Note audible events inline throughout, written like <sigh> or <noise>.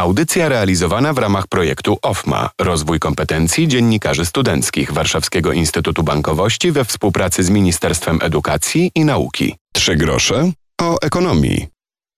Audycja realizowana w ramach projektu OFMA Rozwój kompetencji dziennikarzy studenckich Warszawskiego Instytutu Bankowości we współpracy z Ministerstwem Edukacji i Nauki. Trzy grosze o ekonomii.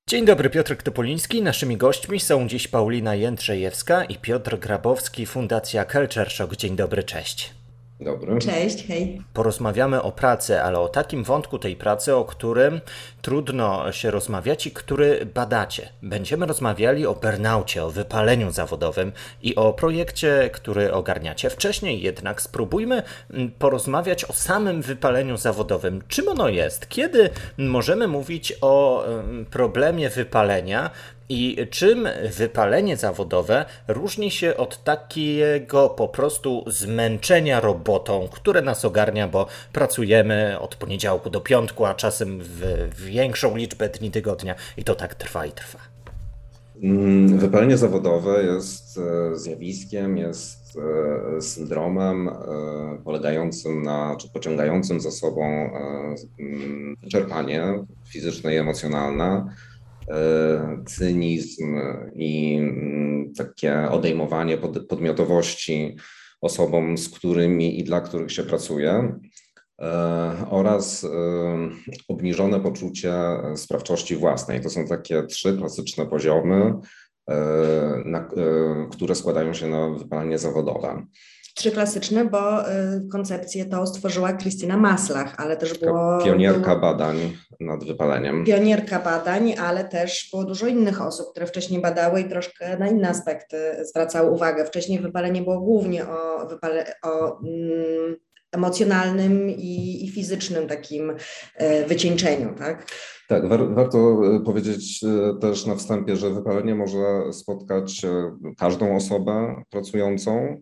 Dzień dobry, Piotr Topoliński. Naszymi gośćmi są dziś Paulina Jędrzejewska i Piotr Grabowski, Fundacja Culture Shock. Dzień dobry, cześć. Dobry. Cześć, hej. Porozmawiamy o pracy, ale o takim wątku tej pracy, o którym trudno się rozmawiać i który badacie. Będziemy rozmawiali o burnaucie, o wypaleniu zawodowym i o projekcie, który ogarniacie. Wcześniej jednak spróbujmy mm, porozmawiać o samym wypaleniu zawodowym. Czym ono jest? Kiedy możemy mówić o mm, problemie wypalenia? I czym wypalenie zawodowe różni się od takiego po prostu zmęczenia robotą, które nas ogarnia, bo pracujemy od poniedziałku do piątku, a czasem w większą liczbę dni tygodnia i to tak trwa i trwa? Mm, wypalenie zawodowe jest e, zjawiskiem, jest e, syndromem e, polegającym na, czy pociągającym za sobą mm, wyczerpanie fizyczne i emocjonalne cynizm i mm, takie odejmowanie podmiotowości osobom, z którymi i dla których się pracuje, e, oraz e, obniżone poczucie sprawczości własnej. To są takie trzy klasyczne poziomy, które składają się na wypalenie zawodowe trzy klasyczne, bo y, koncepcję to stworzyła Krystyna Maslach, ale też było... Pionierka badań nad wypaleniem. Pionierka badań, ale też było dużo innych osób, które wcześniej badały i troszkę na inne aspekty zwracały uwagę. Wcześniej wypalenie było głównie o, wypale, o mm, emocjonalnym i, i, fizycznym takim y, wycieńczeniu, tak? Tak, war, warto y, powiedzieć też na wstępie, że wypalenie może spotkać każdą osobę pracującą,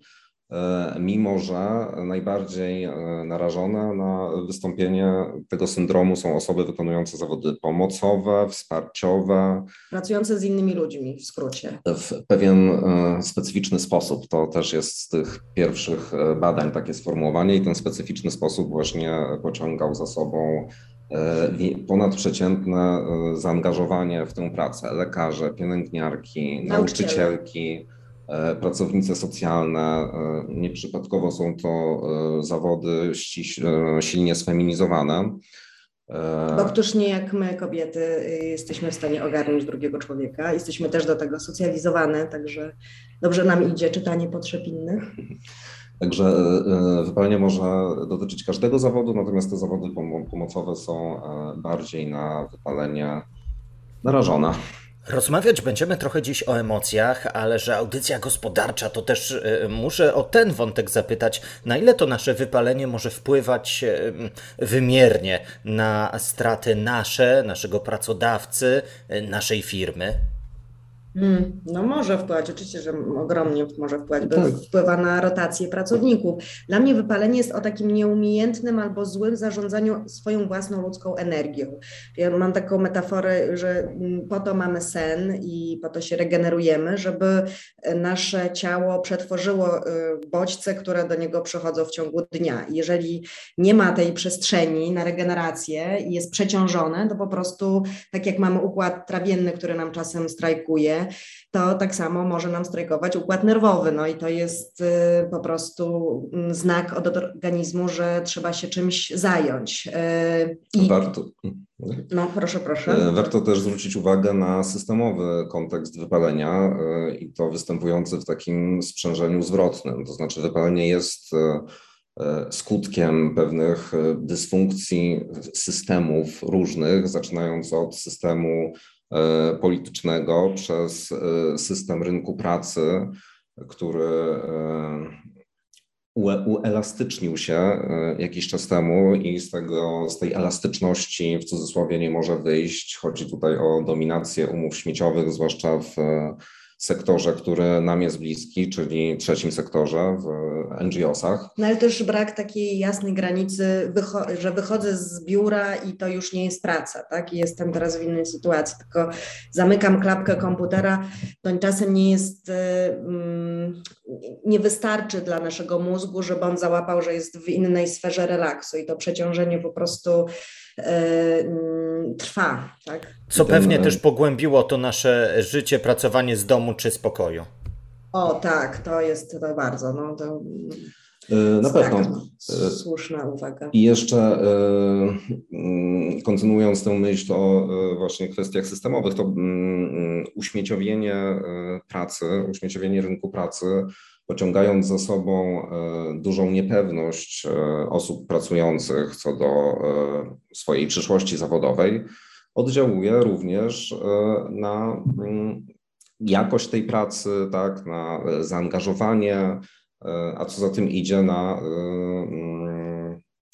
mimo że najbardziej e, narażone na wystąpienie tego syndromu są osoby wykonujące zawody pomocowe, wsparciowe. Pracujące z innymi ludźmi, w skrócie. W pewien e, specyficzny sposób. To też jest z tych pierwszych badań takie sformułowanie i ten specyficzny sposób właśnie pociągał za sobą ponadprzeciętne zaangażowanie w tę pracę. Lekarze, pielęgniarki, nauczycielki E, pracownice socjalne. E, nieprzypadkowo są to e, zawody silnie sfeminizowane. Bo któż nie jak my, kobiety, jesteśmy w stanie ogarnąć drugiego człowieka. Jesteśmy też do tego socjalizowane, także dobrze nam idzie czytanie potrzeb innych. Także wypalenie może dotyczyć każdego zawodu, natomiast te zawody pomocowe są bardziej na wypalenie narażone. Rozmawiać będziemy trochę dziś o emocjach, ale że audycja gospodarcza to też y, muszę o ten wątek zapytać, na ile to nasze wypalenie może wpływać y, wymiernie na straty nasze, naszego pracodawcy, y, naszej firmy? Hmm, no może wpływać, oczywiście, że ogromnie może wpływać, bo tak. wpływa na rotację pracowników. Dla mnie wypalenie jest o takim nieumiejętnym albo złym zarządzaniu swoją własną ludzką energią. Ja mam taką metaforę, że mm, po to mamy sen i po to się regenerujemy, żeby nasze ciało przetworzyło y, bodźce, które do niego przychodzą w ciągu dnia. Jeżeli nie ma tej przestrzeni na regenerację i jest przeciążone, to po prostu tak jak mamy układ trawienny, który nam czasem strajkuje, to tak samo może nam strajkować układ nerwowy. No i to jest y, po prostu mm, znak od organizmu, że trzeba się czymś zająć. Y, I... Warto. No, proszę, proszę. Y, warto też zwrócić uwagę na systemowy kontekst wypalenia i to występujący w takim sprzężeniu zwrotnym. To znaczy, wypalenie jest skutkiem pewnych dysfunkcji systemów różnych, zaczynając od systemu politycznego przez e, system rynku pracy, który e, uelastycznił się jakiś czas temu i z, tego, z tej elastyczności w cudzysłowie nie może wyjść. Chodzi tutaj o dominację umów śmieciowych, zwłaszcza w sektorze, który nam jest bliski, czyli trzecim sektorze w NGO-sach. No ale też brak takiej jasnej granicy, wycho że wychodzę z biura i to już nie jest praca, tak? I jestem teraz w innej sytuacji, tylko zamykam klapkę komputera, to czasem nie jest, mm, nie wystarczy dla naszego mózgu, żeby on załapał, że jest w innej sferze relaksu i to przeciążenie po prostu trwa. Tak? Co pewnie też pogłębiło to nasze życie, pracowanie z domu czy z pokoju. O tak, to jest to bardzo. No, to... E, na pewno. E, słuszna uwaga. I jeszcze e, mm, kontynuując tę myśl o właśnie kwestiach systemowych, to mm, uśmieciowienie pracy, uśmieciowienie rynku pracy, pociągając za sobą dużą niepewność osób pracujących co do swojej przyszłości zawodowej, oddziałuje również na mm, jakość tej pracy, tak, na zaangażowanie, E, a co za tym idzie na e, mm,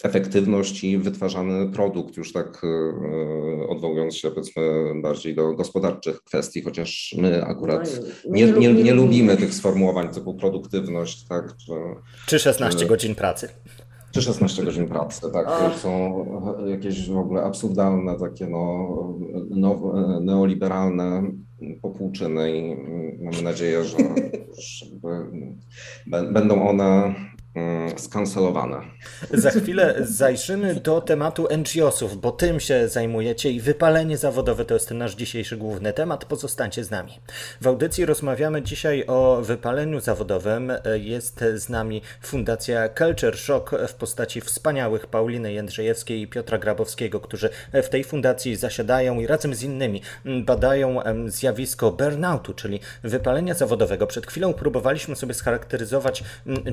efektywność i wytwarzany produkt, już tak e, odwołując się powiedzmy bardziej do gospodarczych kwestii, chociaż my akurat no nie, nie, nie, nie lubimy tych sformułowań typu produktywność, tak? Czy, czy 16 czy, godzin pracy. Czy 16 godzin pracy, tak. To są jakieś w ogóle absurdalne, takie no, no, neoliberalne popłuczyny i mamy nadzieję, że, że będą one Mm, skancelowane. Za chwilę zajrzymy do tematu NGO-sów, bo tym się zajmujecie i wypalenie zawodowe to jest nasz dzisiejszy główny temat. Pozostańcie z nami. W audycji rozmawiamy dzisiaj o wypaleniu zawodowym. Jest z nami Fundacja Culture Shock w postaci wspaniałych Pauliny Jędrzejewskiej i Piotra Grabowskiego, którzy w tej fundacji zasiadają i razem z innymi badają zjawisko burnoutu, czyli wypalenia zawodowego. Przed chwilą próbowaliśmy sobie scharakteryzować,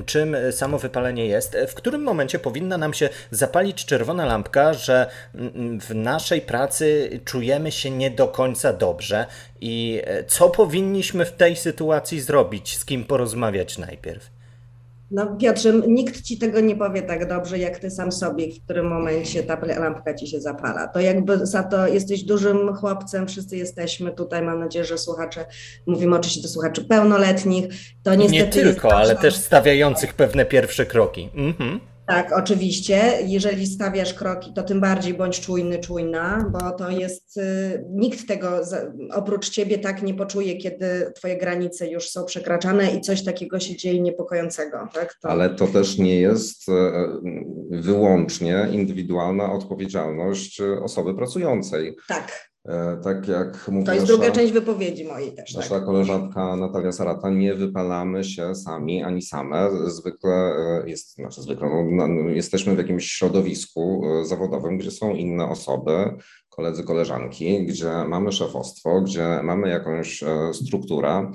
czym sam samo wypalenie jest, w którym momencie powinna nam się zapalić czerwona lampka, że mm, w naszej pracy czujemy się nie do końca dobrze i e, co powinniśmy w tej sytuacji zrobić, z kim porozmawiać najpierw? No Piotrze, nikt ci tego nie powie tak dobrze, jak ty sam sobie, w którym momencie ta lampka ci się zapala. To jakby za to jesteś dużym chłopcem, wszyscy jesteśmy tutaj, mam nadzieję, że słuchacze, mówimy oczywiście do słuchaczy pełnoletnich, to niestety Nie tylko, ale też stawiających pewne pierwsze kroki. Mhm. Tak, oczywiście. Jeżeli stawiasz kroki, to tym bardziej bądź czujny, czujna, bo to jest, y, nikt tego oprócz ciebie tak nie poczuje, kiedy twoje granice już są przekraczane i coś takiego się dzieje niepokojącego. Tak? To... Ale to też nie jest e, wyłącznie indywidualna odpowiedzialność osoby pracującej. Tak. E, tak jak mówi To jest nasza, druga część wypowiedzi mojej też. Nasza tak. koleżanka Natalia Sarata, nie wypalamy się sami ani same. Zwykle e, jest, znaczy zwykle, no, no, jesteśmy w jakimś środowisku e, zawodowym, gdzie są inne osoby, koledzy, koleżanki, gdzie mamy szefostwo, gdzie mamy jakąś strukturę.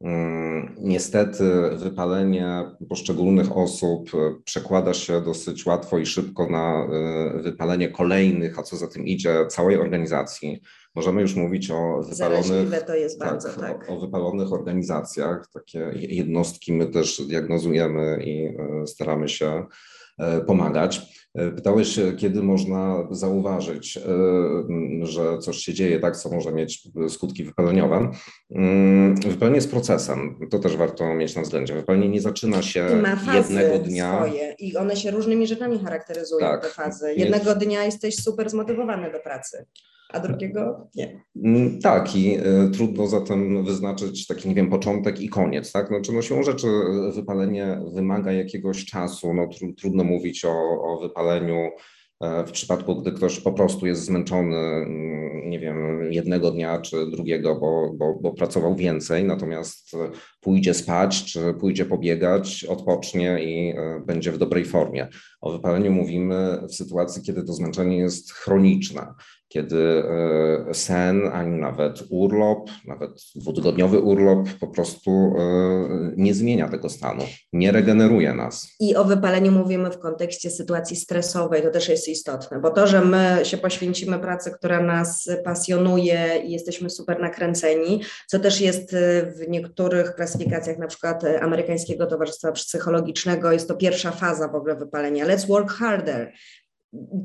Mm, niestety wypalenie poszczególnych osób przekłada się dosyć łatwo i szybko na wypalenie kolejnych, a co za tym idzie, całej organizacji. Możemy już mówić o wypalonych, to jest tak, bardzo, tak. O, o wypalonych organizacjach. Takie jednostki my też diagnozujemy i e, staramy się e, pomagać. E, pytałeś, kiedy można zauważyć, że coś się dzieje, tak, co może mieć skutki wypaleniowe. Mm, wypalenie jest procesem, to też warto mieć na względzie. Wypalenie nie zaczyna się jednego dnia. Swoje I one się różnymi rzeczami charakteryzują, tak. te fazy. Jednego dnia jesteś super zmotywowany do pracy a drugiego nie. Mm, tak, i y, trudno zatem wyznaczyć taki, nie wiem, początek i koniec, tak? Znaczy, no siłą rzeczy wypalenie wymaga jakiegoś czasu, no tr trudno mówić o, o wypaleniu e, w przypadku, gdy ktoś po prostu jest zmęczony, mm, nie wiem, jednego dnia czy drugiego, bo, bo, bo, pracował więcej, natomiast pójdzie spać, czy pójdzie pobiegać, odpocznie i e, będzie w dobrej formie. O wypaleniu mówimy w sytuacji, kiedy to zmęczenie jest chroniczne kiedy e, sen, ani nawet urlop, nawet dwutygodniowy urlop po prostu e, nie zmienia tego stanu, nie regeneruje nas. I o wypaleniu mówimy w kontekście sytuacji stresowej, to też jest istotne, bo to, że my się poświęcimy pracy, która nas pasjonuje i jesteśmy super nakręceni, co też jest e, w niektórych klasyfikacjach, na przykład amerykańskiego Towarzystwa Psychologicznego, jest to pierwsza faza w ogóle wypalenia. Let's work harder.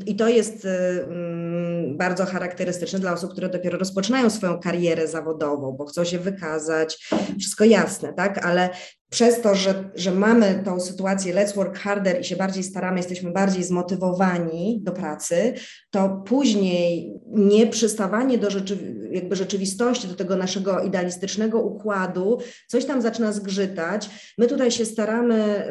I to jest y, mm, bardzo charakterystyczne dla osób, które dopiero rozpoczynają swoją karierę zawodową, bo chcą się wykazać, wszystko jasne, tak? Ale przez to, że, że mamy tą sytuację let's work harder i się bardziej staramy, jesteśmy bardziej zmotywowani do pracy, to później nieprzystawanie do rzeczy, jakby rzeczywistości, do tego naszego idealistycznego układu, coś tam zaczyna zgrzytać. My tutaj się staramy,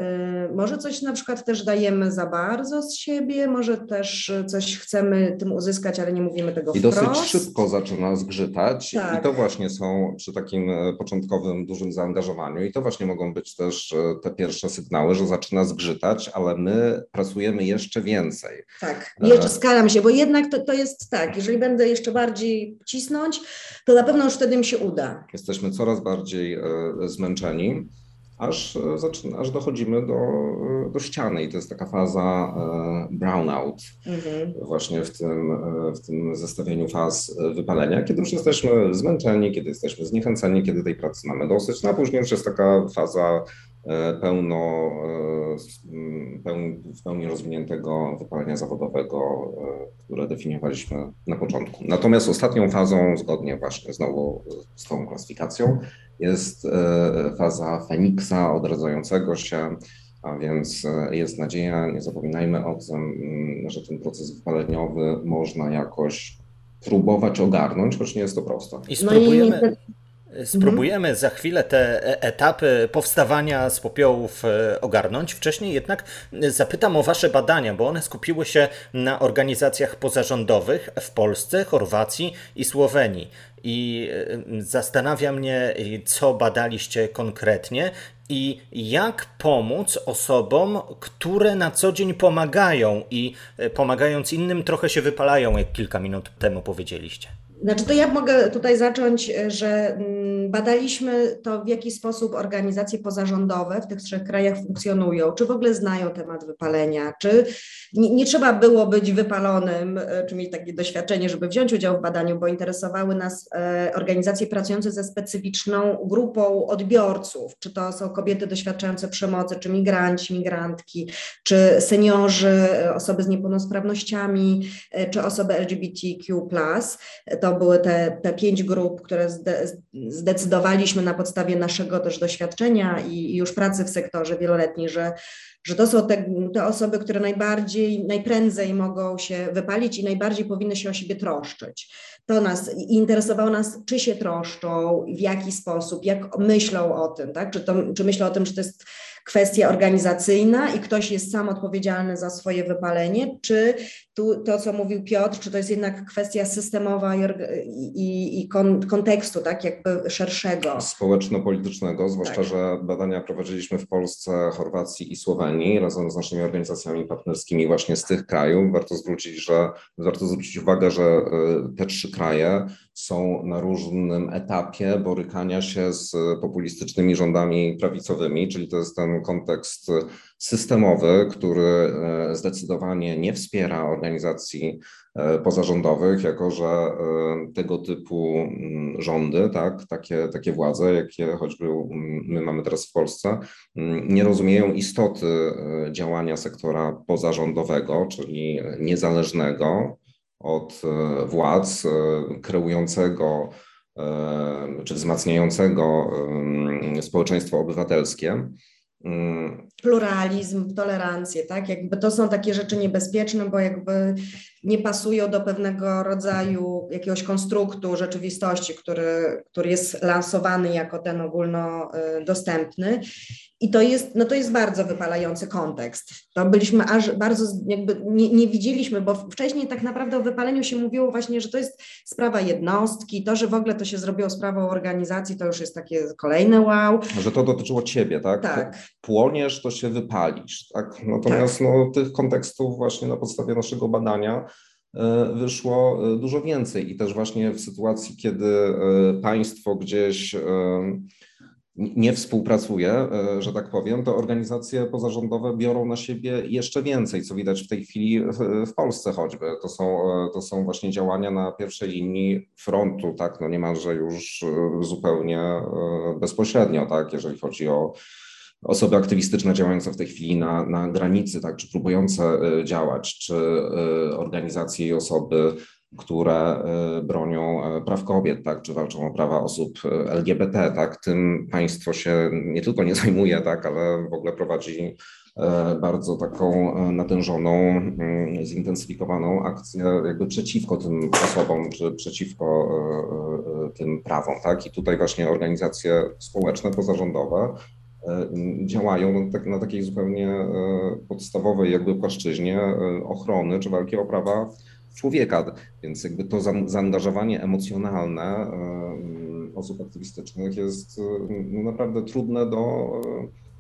y, może coś na przykład też dajemy za bardzo z siebie, może też coś chcemy tym uzyskać, ale nie mówimy tego I wprost. dosyć szybko zaczyna zgrzytać Tak. i to właśnie są przy takim początkowym dużym zaangażowaniu i to właśnie mogą być też e, te pierwsze sygnały, że zaczyna zgrzytać, ale my pracujemy jeszcze więcej. Tak, E. jeszcze skalam się, bo jednak to, to jest tak, jeżeli będę jeszcze bardziej cisnąć, to na pewno już wtedy mi się uda. Jesteśmy coraz bardziej e, zmęczeni, aż, e, aż dochodzimy do, e, do ściany i to jest taka faza e, brownout Mhm. właśnie w tym, w tym zestawieniu faz wypalenia, kiedy już jesteśmy zmęczeni, kiedy jesteśmy zniechęceni, kiedy tej pracy mamy dosyć, no a później już jest taka faza pełno, e, m, pełni, w pełni rozwiniętego wypalenia zawodowego, e, które definiowaliśmy na początku. Natomiast ostatnią fazą, zgodnie właśnie znowu z tą klasyfikacją, jest e, faza Feniksa odradzającego się, a więc e, jest nadzieja, nie zapominajmy o tym, mm, że ten proces wypaleniowy można jakoś próbować ogarnąć, choć nie jest to proste. I No i spróbujemy, niestety- spróbujemy za chwilę te e- etapy powstawania z popiołów e, ogarnąć. Wcześniej jednak e, zapytam o Wasze badania, bo one skupiły się na organizacjach pozarządowych w Polsce, Chorwacji i Słowenii. I e, zastanawia mnie, e, co badaliście konkretnie i jak pomóc osobom, które na co dzień pomagają i e, pomagając innym trochę się wypalają, jak kilka minut temu powiedzieliście. Znaczy to ja mogę tutaj zacząć, e, że mm, badaliśmy to, w jaki sposób organizacje pozarządowe w tych trzech krajach funkcjonują, czy w ogóle znają temat wypalenia, czy nie, nie trzeba było być wypalonym, e, czy mieć takie doświadczenie, żeby wziąć udział w badaniu, bo interesowały nas e, organizacje pracujące ze specyficzną grupą odbiorców, czy to są kobiety doświadczające przemocy, czy migranci, migrantki, czy seniorzy, osoby z niepełnosprawnościami, czy osoby LGBTQ+. To były te, te pięć grup, które zde, zdecydowaliśmy na podstawie naszego też doświadczenia i, i już pracy w sektorze wieloletniej, że, że to są te, te osoby, które najbardziej, najprędzej mogą się wypalić i najbardziej powinny się o siebie troszczyć. To nas interesowało nas, czy się troszczą, w jaki sposób, jak myślą o tym, tak? Czy, to, czy myślą o tym, że to jest kwestia organizacyjna i ktoś jest sam odpowiedzialny za swoje wypalenie, czy tu to, co mówił Piotr, czy to jest jednak kwestia systemowa i, i, i kon, kontekstu, tak, jakby szerszego. społeczno-politycznego, zwłaszcza, Tak. że badania prowadziliśmy w Polsce, Chorwacji i Słowenii razem z naszymi organizacjami partnerskimi właśnie z tych krajów. Warto zwrócić, że, warto zwrócić uwagę, że y, te trzy kraje są na różnym etapie borykania się z populistycznymi rządami prawicowymi, czyli to jest ten kontekst systemowy, który e, zdecydowanie nie wspiera organizacji e, pozarządowych, jako że e, tego typu mm, rządy, tak, takie, takie władze, jakie choćby mm, my mamy teraz w Polsce, mm, nie rozumieją istoty działania sektora pozarządowego, czyli niezależnego od władz, kreującego czy wzmacniającego społeczeństwo obywatelskie. Mm, Pluralizm, tolerancję, tak, jakby to są takie rzeczy niebezpieczne, bo jakby nie pasują do pewnego rodzaju jakiegoś konstruktu rzeczywistości, który, który jest lansowany jako ten ogólnodostępny. I to jest, no to jest bardzo wypalający kontekst. To byliśmy aż bardzo, jakby nie, nie widzieliśmy, bo wcześniej tak naprawdę o wypaleniu się mówiło właśnie, że to jest sprawa jednostki, to, że w ogóle to się zrobiło sprawą organizacji, to już jest takie kolejne wow. że to dotyczyło ciebie, tak? Tak. Płoniesz, to się wypalisz, tak? Natomiast no, tych kontekstów właśnie na podstawie naszego badania e, wyszło e, dużo więcej i też właśnie w sytuacji, kiedy e, państwo gdzieś nie współpracuje, e, że tak powiem, to organizacje pozarządowe biorą na siebie jeszcze więcej, co widać w tej chwili w, Polsce choćby. To są, e, to są właśnie działania na pierwszej linii frontu, tak, no niemalże już e, zupełnie bezpośrednio, tak, jeżeli chodzi o osoby aktywistyczne działające w tej chwili na, na granicy, tak, czy próbujące działać, czy organizacje i osoby które bronią praw kobiet, tak, czy walczą o prawa osób LGBT, tak, tym państwo się nie tylko nie zajmuje, tak, ale w ogóle prowadzi bardzo taką natężoną, mm, zintensyfikowaną akcję jakby przeciwko tym osobom, czy przeciwko tym prawom, tak, i tutaj właśnie organizacje społeczne, pozarządowe E, działają na, tak, na takiej zupełnie e, podstawowej jakby płaszczyźnie e, ochrony czy walki o prawa człowieka. Więc jakby to zaangażowanie emocjonalne osób aktywistycznych jest no, naprawdę trudne do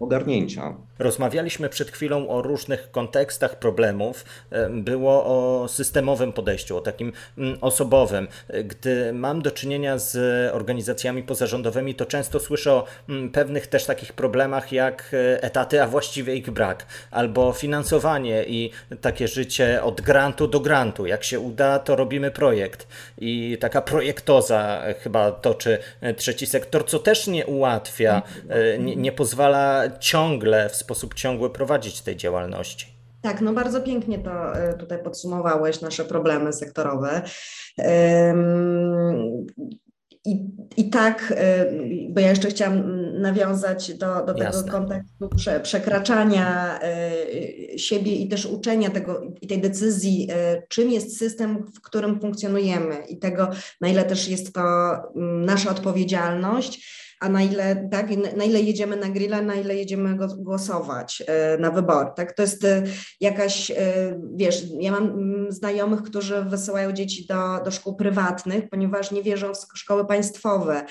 ogarnięcia. Rozmawialiśmy przed chwilą o różnych kontekstach problemów. Było o systemowym podejściu, o takim mm, osobowym. Gdy mam do czynienia z organizacjami pozarządowymi, to często słyszę o mm, pewnych też takich problemach jak e, etaty, a właściwie ich brak, albo finansowanie i takie życie od grantu do grantu. Jak się uda, to robimy projekt. I taka projektoza chyba toczy e, trzeci sektor, co też nie ułatwia, e, nie, nie pozwala ciągle, w sposób ciągły prowadzić tej działalności. Tak, no bardzo pięknie to e, tutaj podsumowałeś, nasze problemy sektorowe. I, I tak, e, bo ja jeszcze chciałam nawiązać do, do tego kontekstu prze, przekraczania e, siebie i też uczenia tego i tej decyzji, czym jest system, w którym funkcjonujemy i tego, na ile też jest to nasza odpowiedzialność a na ile, tak, na ile jedziemy na grilla, na ile jedziemy głosować e, na wybory. Tak? To jest e, jakaś, e, wiesz, ja mam mm, znajomych, którzy wysyłają dzieci do, do szkół prywatnych, ponieważ nie wierzą w szkoły państwowe.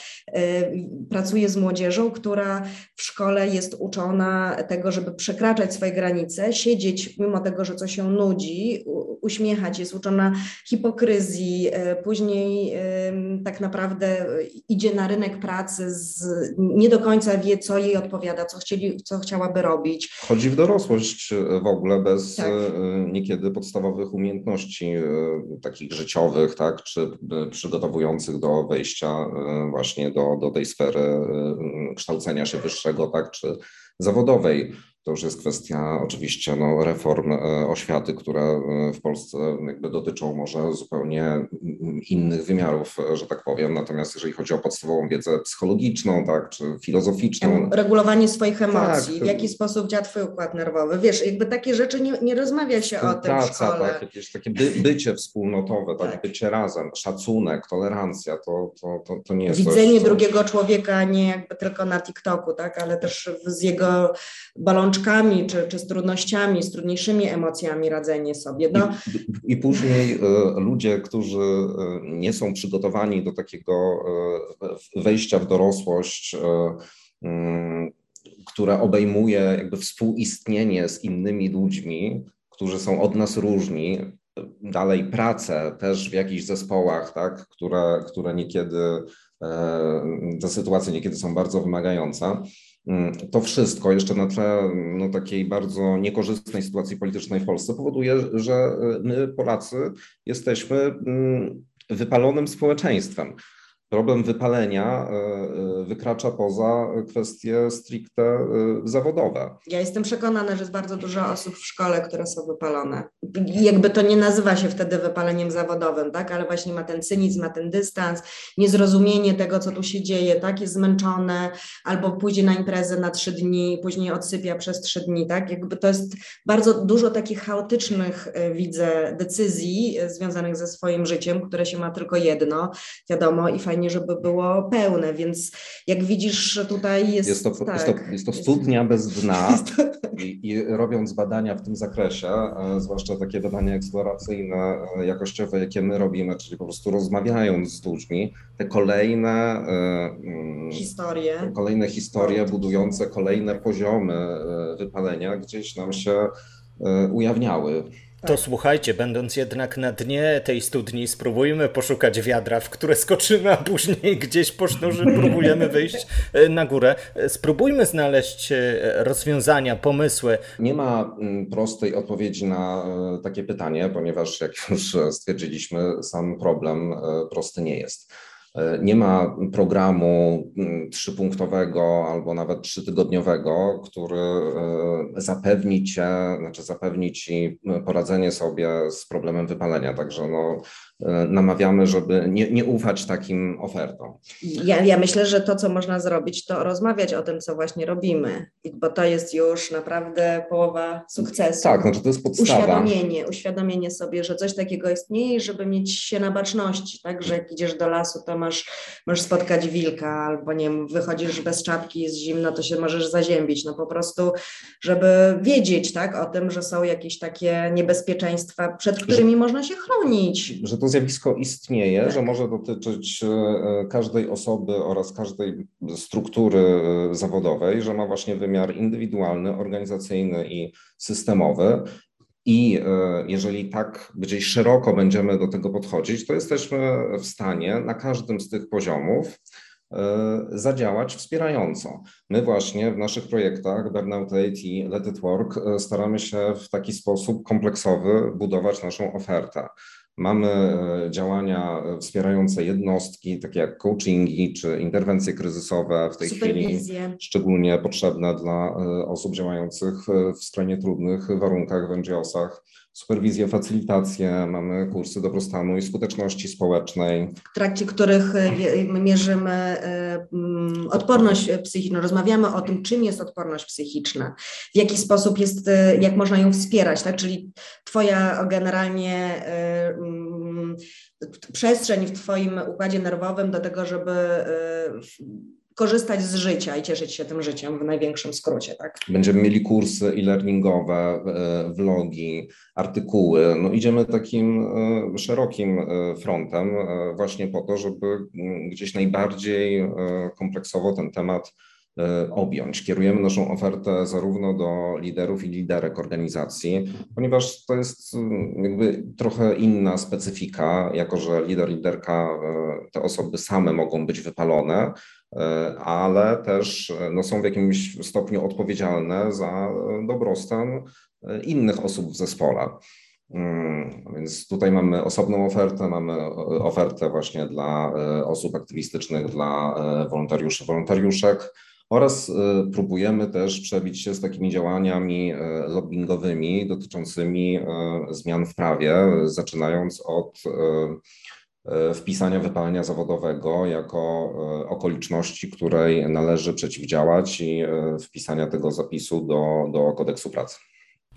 Pracuję z młodzieżą, która w szkole jest uczona tego, żeby przekraczać swoje granice, siedzieć mimo tego, że coś się nudzi, uśmiechać, jest uczona hipokryzji, później tak naprawdę idzie na rynek pracy z nie do końca wie, co jej odpowiada, co, chcieli, co chciałaby robić. Chodzi w dorosłość e, w ogóle bez tak. E, niekiedy podstawowych umiejętności e, takich życiowych, tak, czy przygotowujących do wejścia właśnie do, do tej sfery kształcenia się wyższego, tak, czy zawodowej. To już jest kwestia oczywiście no, reform e, oświaty, które e, w Polsce jakby dotyczą może zupełnie innych wymiarów, że tak powiem. Natomiast jeżeli chodzi o podstawową wiedzę psychologiczną, tak, czy filozoficzną. Regulowanie swoich emocji, tak, w jaki sposób działa twój układ nerwowy. Wiesz, jakby takie rzeczy nie, nie rozmawia się o tym w szkole. Tak, jakieś takie by, bycie wspólnotowe, tak, tak, bycie razem, szacunek, tolerancja, to, to, to, to nie jest Widzenie coś, drugiego człowieka nie jakby tylko na TikToku, tak, ale też z jego balon bolączkami czy, czy z trudnościami, z trudniejszymi emocjami radzenie sobie. No. I, I, później e, ludzie, którzy e, nie są przygotowani do takiego e, wejścia w dorosłość, mm, która obejmuje jakby współistnienie z innymi ludźmi, którzy są od nas różni, dalej pracę też w jakichś zespołach, tak, które, które niekiedy, te sytuacje niekiedy są bardzo wymagające to wszystko jeszcze na tle no, takiej bardzo niekorzystnej sytuacji politycznej w Polsce powoduje, że y, my, Polacy, jesteśmy mm, wypalonym społeczeństwem problem wypalenia e, e, wykracza poza kwestie stricte e, zawodowe. Ja jestem przekonana, że jest bardzo dużo osób w szkole, które są wypalone. Jakby to nie nazywa się wtedy wypaleniem zawodowym, tak? ale właśnie ma ten cynizm, ma ten dystans, niezrozumienie tego, co tu się dzieje, tak? jest zmęczone albo pójdzie na imprezę na trzy dni, później odsypia przez trzy dni. Tak? Jakby to jest bardzo dużo takich chaotycznych, widzę, decyzji związanych ze swoim życiem, które się ma tylko jedno, wiadomo, i fajnie fajnie, żeby było pełne, więc jak widzisz, tutaj jest. Jest to, tak, jest to, jest to studnia bez dna. <laughs> I, I, robiąc badania w tym zakresie, e, zwłaszcza takie badania eksploracyjne, e, jakościowe, jakie my robimy, czyli po prostu rozmawiając z ludźmi, te kolejne e, mm, historie, kolejne historie budujące kolejne poziomy wypalenia gdzieś nam się ujawniały. To tak. słuchajcie, będąc jednak na dnie tej studni, spróbujmy poszukać wiadra, w które skoczymy, a później gdzieś po sznurze próbujemy wyjść e, na górę. E, spróbujmy znaleźć e, rozwiązania, pomysły. Nie ma mm, prostej odpowiedzi na takie pytanie, ponieważ jak już stwierdziliśmy, sam problem prosty nie jest. E, nie ma programu mm, trzypunktowego albo nawet trzytygodniowego, który e, zapewni cię, znaczy zapewni ci poradzenie sobie z problemem wypalenia. Także no, namawiamy, żeby nie, nie ufać takim ofertom. Ja, ja myślę, że to, co można zrobić, to rozmawiać o tym, co właśnie robimy, bo to jest już naprawdę połowa sukcesu. Tak, znaczy to jest podstawa. Uświadomienie, uświadomienie sobie, że coś takiego istnieje, żeby mieć się na baczności, tak, że jak idziesz do lasu, to masz, możesz spotkać wilka, albo nie wiem, wychodzisz bez czapki, jest zimno, to się możesz zaziębić, no po prostu, żeby wiedzieć, tak, o tym, że są jakieś takie niebezpieczeństwa, przed którymi że, można się chronić. Że to zjawisko istnieje, tak. że może dotyczyć e, każdej osoby oraz każdej struktury e, zawodowej, że ma właśnie wymiar indywidualny, organizacyjny i systemowy. I e, jeżeli tak bardziej szeroko będziemy do tego podchodzić, to jesteśmy w stanie na każdym z tych poziomów zadziałać wspierająco. My właśnie w naszych projektach Burnout 8 i Let It Work staramy się w taki sposób kompleksowy budować naszą ofertę. Mamy e, działania wspierające jednostki, takie jak coachingi czy interwencje kryzysowe w tej chwili, szczególnie potrzebne dla e, osób działających w skrajnie trudnych warunkach w NGO-sach superwizję, facylitację, mamy kursy dobrostanu i skuteczności społecznej. W trakcie których e, mierzymy e, odporność psychiczną, rozmawiamy o tym, czym jest odporność psychiczna, w jaki sposób jest, e, jak można ją wspierać, tak? czyli twoja generalnie przestrzeń w twoim układzie nerwowym do tego, żeby korzystać z życia i cieszyć się tym życiem w największym skrócie. Tak? Będziemy mieli kursy e-learningowe, e, vlogi, artykuły. No idziemy takim e, szerokim e, frontem właśnie po to, żeby mm, gdzieś najbardziej kompleksowo ten temat objąć. Kierujemy naszą ofertę zarówno do liderów i liderek organizacji, ponieważ to jest mm, jakby trochę inna specyfika, jako że lider, liderka, te osoby same mogą być wypalone, ale też e, no, są w jakimś stopniu odpowiedzialne za e, dobrostan innych osób w zespole. Mm, więc tutaj mamy osobną ofertę, mamy ofertę właśnie dla osób aktywistycznych, dla wolontariuszy, wolontariuszek oraz próbujemy też przebić się z takimi działaniami lobbyingowymi dotyczącymi zmian w prawie, zaczynając od E, wpisania wypalenia zawodowego jako e, okoliczności, której należy przeciwdziałać i e, wpisania tego zapisu do, do kodeksu pracy.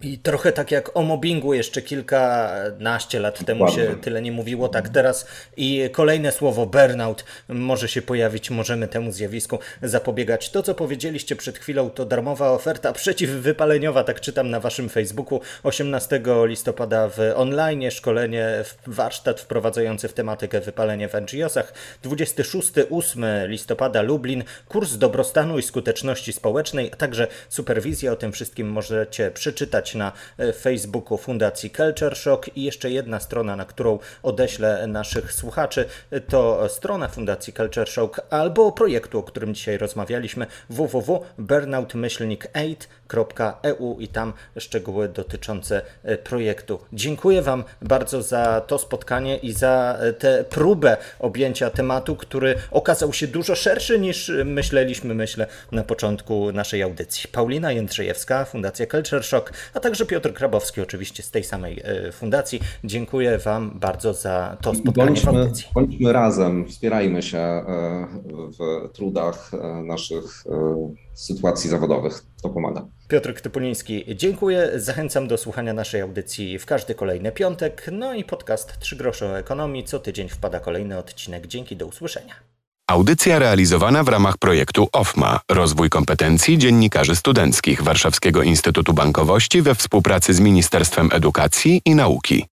I trochę tak jak o mobbingu jeszcze kilkanaście lat temu się tyle nie mówiło, tak teraz. I kolejne słowo burnout może się pojawić, możemy temu zjawisku zapobiegać. To, co powiedzieliście przed chwilą, to darmowa oferta przeciwwypaleniowa, tak czytam na waszym Facebooku, 18 listopada w online, szkolenie, warsztat wprowadzający w tematykę wypalenie w NGO-sach, 26-8 listopada Lublin, kurs dobrostanu i skuteczności społecznej, a także superwizja, o tym wszystkim możecie przeczytać na e, Facebooku Fundacji Culture Shock. I jeszcze jedna strona, na którą odeślę naszych słuchaczy, to strona Fundacji Culture Shock albo projektu, o którym dzisiaj rozmawialiśmy www.burnout-8.eu i tam szczegóły dotyczące e, projektu. Dziękuję Wam bardzo za to spotkanie i za e, tę próbę objęcia tematu, który okazał się dużo szerszy niż myśleliśmy, myślę, na początku naszej audycji. Paulina Jędrzejewska, Fundacja Culture Shock, a także Piotr Krabowski, oczywiście z tej samej e, fundacji. Dziękuję Wam bardzo za to spotkanie bądźmy. Bądźmy razem, wspierajmy się w trudach naszych sytuacji zawodowych. To pomaga. Piotr Ktypuliński, dziękuję. Zachęcam do słuchania naszej audycji w każdy kolejny piątek. No i podcast Trzy grosze o ekonomii. Co tydzień wpada kolejny odcinek. Dzięki, do usłyszenia. Audycja realizowana w ramach projektu OFMA Rozwój kompetencji dziennikarzy studenckich Warszawskiego Instytutu Bankowości we współpracy z Ministerstwem Edukacji i Nauki.